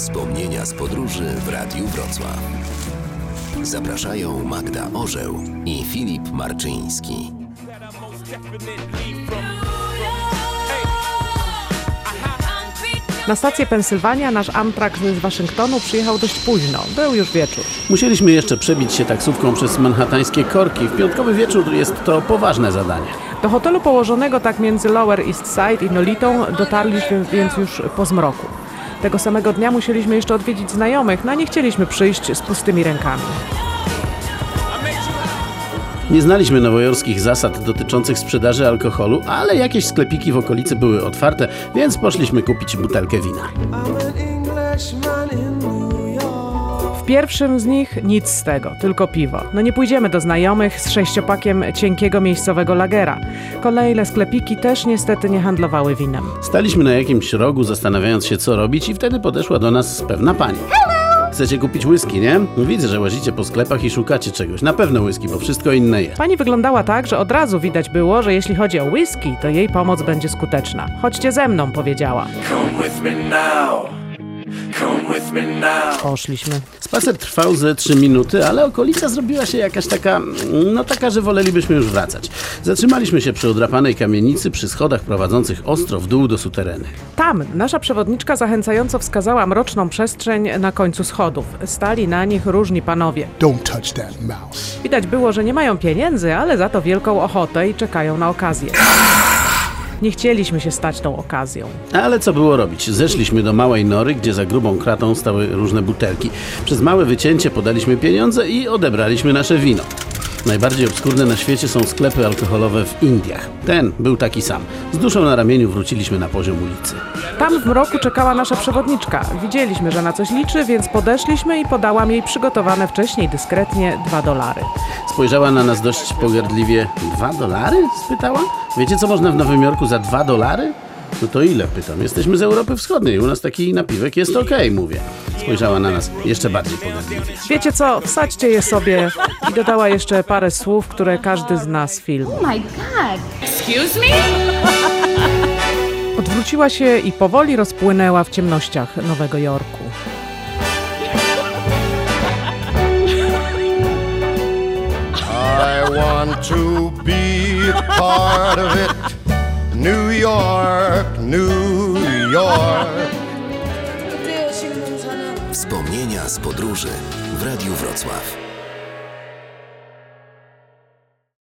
Wspomnienia z podróży w Radiu Wrocław. Zapraszają Magda Orzeł i Filip Marczyński. Na stację Pensylwania nasz Amtrak z Waszyngtonu przyjechał dość późno. Był już wieczór. Musieliśmy jeszcze przebić się taksówką przez manhattańskie korki. W piątkowy wieczór jest to poważne zadanie. Do hotelu położonego tak między Lower East Side i Nolitą dotarliśmy więc już po zmroku. Tego samego dnia musieliśmy jeszcze odwiedzić znajomych, no a nie chcieliśmy przyjść z pustymi rękami. Nie znaliśmy nowojorskich zasad dotyczących sprzedaży alkoholu, ale jakieś sklepiki w okolicy były otwarte, więc poszliśmy kupić butelkę wina. W pierwszym z nich nic z tego, tylko piwo. No nie pójdziemy do znajomych z sześciopakiem cienkiego miejscowego lagera. Kolejne sklepiki też niestety nie handlowały winem. Staliśmy na jakimś rogu, zastanawiając się, co robić, i wtedy podeszła do nas pewna pani. Chcecie kupić whisky, nie? Widzę, że łazicie po sklepach i szukacie czegoś. Na pewno whisky, bo wszystko inne jest. Pani wyglądała tak, że od razu widać było, że jeśli chodzi o whisky, to jej pomoc będzie skuteczna. Chodźcie ze mną, powiedziała. Come with me now. Poszliśmy. Spacer trwał ze 3 minuty, ale okolica zrobiła się jakaś taka, no taka, że wolelibyśmy już wracać. Zatrzymaliśmy się przy odrapanej kamienicy, przy schodach prowadzących ostro w dół do sutereny. Tam nasza przewodniczka zachęcająco wskazała mroczną przestrzeń na końcu schodów. Stali na nich różni panowie. Don't touch that mouse. Widać było, że nie mają pieniędzy, ale za to wielką ochotę i czekają na okazję. Nie chcieliśmy się stać tą okazją. Ale co było robić? Zeszliśmy do małej nory, gdzie za grubą kratą stały różne butelki. Przez małe wycięcie podaliśmy pieniądze i odebraliśmy nasze wino. Najbardziej obskurne na świecie są sklepy alkoholowe w Indiach. Ten był taki sam. Z duszą na ramieniu wróciliśmy na poziom ulicy. Tam w mroku czekała nasza przewodniczka. Widzieliśmy, że na coś liczy, więc podeszliśmy i podałam jej przygotowane wcześniej dyskretnie dwa dolary. Spojrzała na nas dość pogardliwie. Dwa dolary? spytała. Wiecie, co można w Nowym Jorku za dwa dolary? No to ile? Pytam. Jesteśmy z Europy Wschodniej. U nas taki napiwek jest okej, mówię. Spojrzała na nas jeszcze bardziej pogardliwie. Wiecie co, wsadźcie je sobie i dodała jeszcze parę słów, które każdy z nas filmu. Oh my god. Excuse me? Odwróciła się i powoli rozpłynęła w ciemnościach Nowego Jorku. I want to be part of it. New York, New York. Wspomnienia z podróży w Radiu Wrocław.